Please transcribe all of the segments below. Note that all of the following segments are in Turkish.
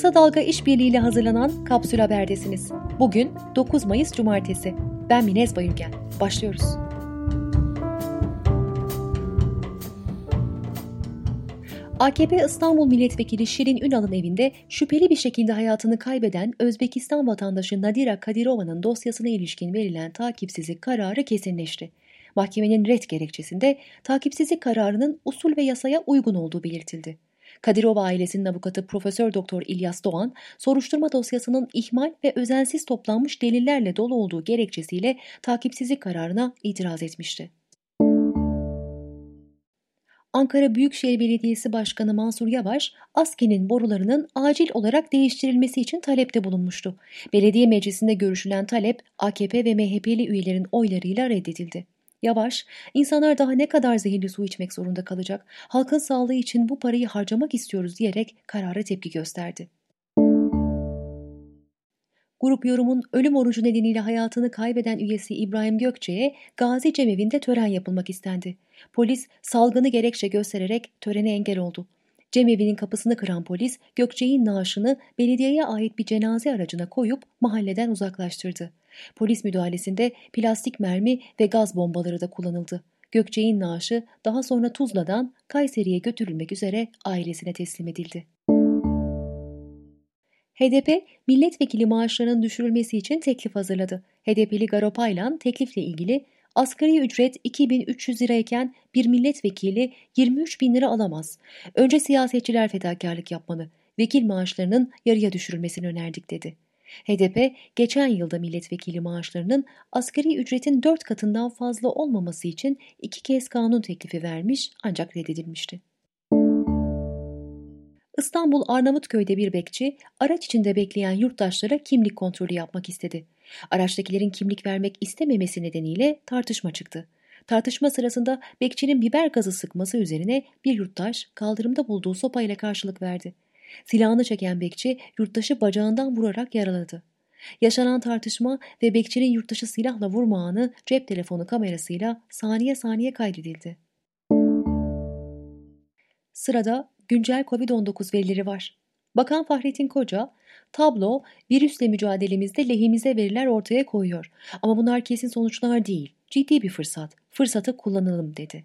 Kısa Dalga İşbirliği ile hazırlanan Kapsül Haber'desiniz. Bugün 9 Mayıs Cumartesi. Ben Minez Bayülgen. Başlıyoruz. AKP İstanbul Milletvekili Şirin Ünal'ın evinde şüpheli bir şekilde hayatını kaybeden Özbekistan vatandaşı Nadira Kadirova'nın dosyasına ilişkin verilen takipsizlik kararı kesinleşti. Mahkemenin ret gerekçesinde takipsizlik kararının usul ve yasaya uygun olduğu belirtildi. Kadirova ailesinin avukatı Profesör Doktor İlyas Doğan, soruşturma dosyasının ihmal ve özensiz toplanmış delillerle dolu olduğu gerekçesiyle takipsizlik kararına itiraz etmişti. Ankara Büyükşehir Belediyesi Başkanı Mansur Yavaş, ASKİ'nin borularının acil olarak değiştirilmesi için talepte bulunmuştu. Belediye meclisinde görüşülen talep AKP ve MHP'li üyelerin oylarıyla reddedildi. Yavaş, insanlar daha ne kadar zehirli su içmek zorunda kalacak, halkın sağlığı için bu parayı harcamak istiyoruz diyerek karara tepki gösterdi. Grup yorumun ölüm orucu nedeniyle hayatını kaybeden üyesi İbrahim Gökçe'ye Gazi Cemevi'nde tören yapılmak istendi. Polis salgını gerekçe göstererek törene engel oldu. Cemevi'nin kapısını kıran polis Gökçe'nin naaşını belediyeye ait bir cenaze aracına koyup mahalleden uzaklaştırdı. Polis müdahalesinde plastik mermi ve gaz bombaları da kullanıldı. Gökçe'nin naaşı daha sonra Tuzla'dan Kayseri'ye götürülmek üzere ailesine teslim edildi. HDP milletvekili maaşlarının düşürülmesi için teklif hazırladı. HDP'li Garo Paylan teklifle ilgili asgari ücret 2300 lirayken bir milletvekili 23 bin lira alamaz. Önce siyasetçiler fedakarlık yapmalı. Vekil maaşlarının yarıya düşürülmesini önerdik dedi. HDP geçen yılda milletvekili maaşlarının asgari ücretin 4 katından fazla olmaması için iki kez kanun teklifi vermiş ancak reddedilmişti. İstanbul Arnavutköy'de bir bekçi araç içinde bekleyen yurttaşlara kimlik kontrolü yapmak istedi. Araçtakilerin kimlik vermek istememesi nedeniyle tartışma çıktı. Tartışma sırasında bekçinin biber gazı sıkması üzerine bir yurttaş kaldırımda bulduğu sopayla karşılık verdi. Silahını çeken bekçi yurttaşı bacağından vurarak yaraladı. Yaşanan tartışma ve bekçinin yurttaşı silahla vurma anı cep telefonu kamerasıyla saniye saniye kaydedildi. Sırada güncel COVID-19 verileri var. Bakan Fahrettin Koca, tablo virüsle mücadelemizde lehimize veriler ortaya koyuyor. Ama bunlar kesin sonuçlar değil, ciddi bir fırsat. Fırsatı kullanalım dedi.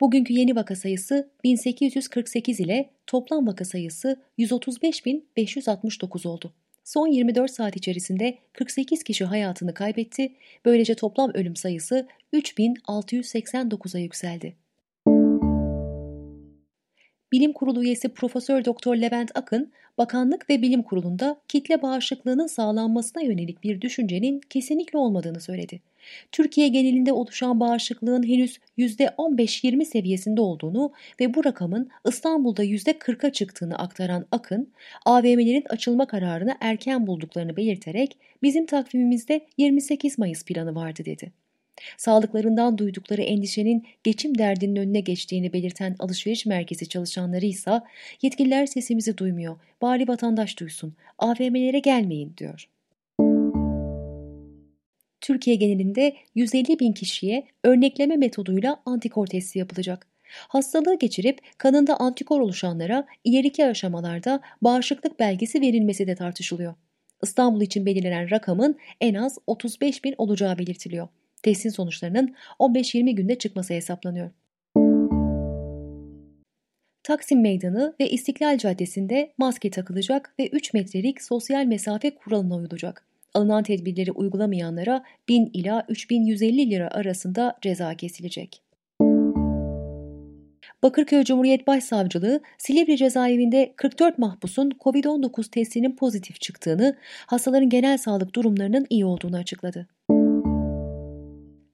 Bugünkü yeni vaka sayısı 1848 ile toplam vaka sayısı 135.569 oldu. Son 24 saat içerisinde 48 kişi hayatını kaybetti. Böylece toplam ölüm sayısı 3689'a yükseldi. Bilim Kurulu üyesi Profesör Doktor Levent Akın, bakanlık ve bilim kurulunda kitle bağışıklığının sağlanmasına yönelik bir düşüncenin kesinlikle olmadığını söyledi. Türkiye genelinde oluşan bağışıklığın henüz %15-20 seviyesinde olduğunu ve bu rakamın İstanbul'da %40'a çıktığını aktaran Akın, AVM'lerin açılma kararını erken bulduklarını belirterek bizim takvimimizde 28 Mayıs planı vardı dedi. Sağlıklarından duydukları endişenin geçim derdinin önüne geçtiğini belirten alışveriş merkezi çalışanları ise yetkililer sesimizi duymuyor, bari vatandaş duysun, AVM'lere gelmeyin diyor. Türkiye genelinde 150 bin kişiye örnekleme metoduyla antikor testi yapılacak. Hastalığı geçirip kanında antikor oluşanlara ileriki aşamalarda bağışıklık belgesi verilmesi de tartışılıyor. İstanbul için belirlenen rakamın en az 35 bin olacağı belirtiliyor. Testin sonuçlarının 15-20 günde çıkması hesaplanıyor. Taksim Meydanı ve İstiklal Caddesi'nde maske takılacak ve 3 metrelik sosyal mesafe kuralına uyulacak. Alınan tedbirleri uygulamayanlara 1000 ila 3150 lira arasında ceza kesilecek. Bakırköy Cumhuriyet Başsavcılığı Silivri cezaevinde 44 mahpusun COVID-19 testinin pozitif çıktığını, hastaların genel sağlık durumlarının iyi olduğunu açıkladı.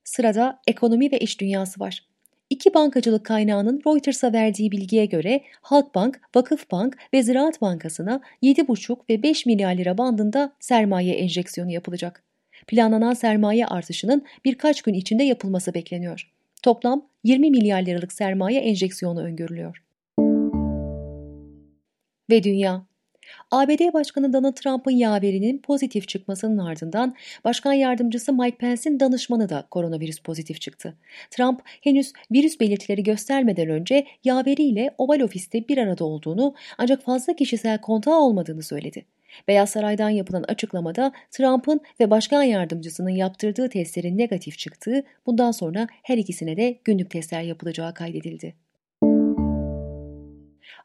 Sırada ekonomi ve iş dünyası var. İki bankacılık kaynağının Reuters'a verdiği bilgiye göre Halkbank, Vakıfbank ve Ziraat Bankası'na 7,5 ve 5 milyar lira bandında sermaye enjeksiyonu yapılacak. Planlanan sermaye artışının birkaç gün içinde yapılması bekleniyor. Toplam 20 milyar liralık sermaye enjeksiyonu öngörülüyor. Ve dünya ABD Başkanı Donald Trump'ın yaverinin pozitif çıkmasının ardından Başkan Yardımcısı Mike Pence'in danışmanı da koronavirüs pozitif çıktı. Trump henüz virüs belirtileri göstermeden önce yaveriyle Oval Ofis'te bir arada olduğunu ancak fazla kişisel kontağı olmadığını söyledi. Beyaz Saray'dan yapılan açıklamada Trump'ın ve başkan yardımcısının yaptırdığı testlerin negatif çıktığı, bundan sonra her ikisine de günlük testler yapılacağı kaydedildi.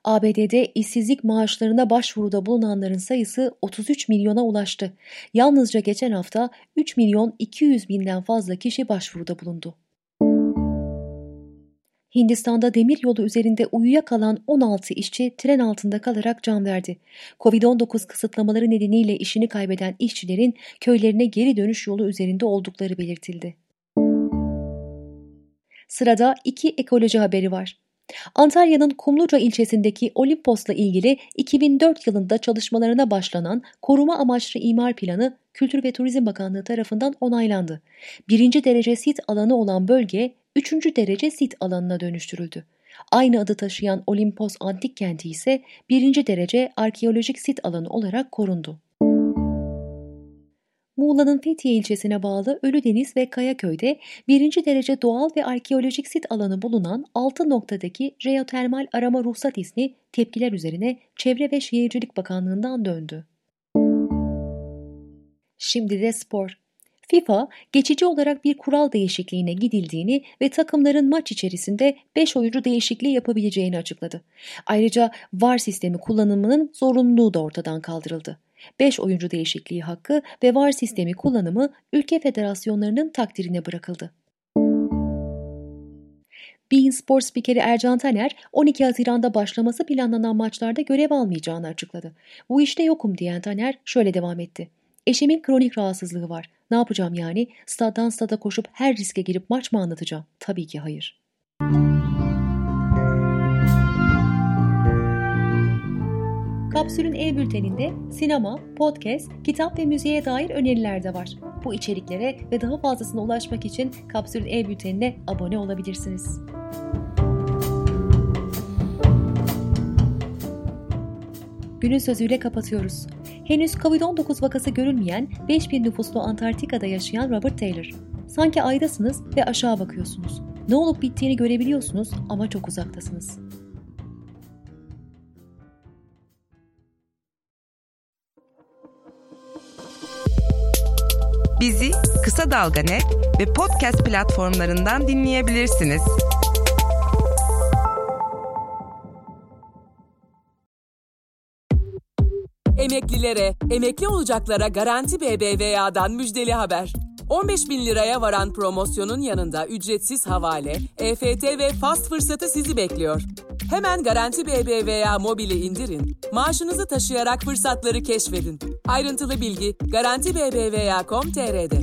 ABD'de işsizlik maaşlarına başvuruda bulunanların sayısı 33 milyona ulaştı. Yalnızca geçen hafta 3 milyon 200 binden fazla kişi başvuruda bulundu. Hindistan'da demir yolu üzerinde uyuyakalan 16 işçi tren altında kalarak can verdi. Covid-19 kısıtlamaları nedeniyle işini kaybeden işçilerin köylerine geri dönüş yolu üzerinde oldukları belirtildi. Sırada iki ekoloji haberi var. Antalya'nın Kumluca ilçesindeki Olimpos'la ilgili 2004 yılında çalışmalarına başlanan koruma amaçlı imar planı Kültür ve Turizm Bakanlığı tarafından onaylandı. Birinci derece sit alanı olan bölge üçüncü derece sit alanına dönüştürüldü. Aynı adı taşıyan Olimpos Antik Kenti ise birinci derece arkeolojik sit alanı olarak korundu. Muğla'nın Fethiye ilçesine bağlı Ölüdeniz ve Kayaköy'de birinci derece doğal ve arkeolojik sit alanı bulunan 6 noktadaki jeotermal arama ruhsat izni tepkiler üzerine Çevre ve Şehircilik Bakanlığı'ndan döndü. Şimdi de spor. FIFA geçici olarak bir kural değişikliğine gidildiğini ve takımların maç içerisinde 5 oyuncu değişikliği yapabileceğini açıkladı. Ayrıca VAR sistemi kullanımının zorunluluğu da ortadan kaldırıldı. 5 oyuncu değişikliği hakkı ve VAR sistemi kullanımı ülke federasyonlarının takdirine bırakıldı. Bein Spor spikeri Ercan Taner 12 Haziran'da başlaması planlanan maçlarda görev almayacağını açıkladı. Bu işte yokum diyen Taner şöyle devam etti. Eşimin kronik rahatsızlığı var. Ne yapacağım yani? Staddan stada koşup her riske girip maç mı anlatacağım? Tabii ki hayır. Kapsül'ün e-bülteninde sinema, podcast, kitap ve müziğe dair öneriler de var. Bu içeriklere ve daha fazlasına ulaşmak için Kapsül'ün e-bültenine abone olabilirsiniz. Günün sözüyle kapatıyoruz. Henüz Covid-19 vakası görülmeyen 5000 nüfuslu Antarktika'da yaşayan Robert Taylor. Sanki aydasınız ve aşağı bakıyorsunuz. Ne olup bittiğini görebiliyorsunuz ama çok uzaktasınız. Bizi Kısa Dalga Net ve podcast platformlarından dinleyebilirsiniz. Emeklilere, emekli olacaklara Garanti BBVA'dan müjdeli haber. 15 bin liraya varan promosyonun yanında ücretsiz havale, EFT ve fast fırsatı sizi bekliyor. Hemen Garanti BBVA mobili indirin, maaşınızı taşıyarak fırsatları keşfedin. Ayrıntılı bilgi Garanti BBVA.com.tr'de.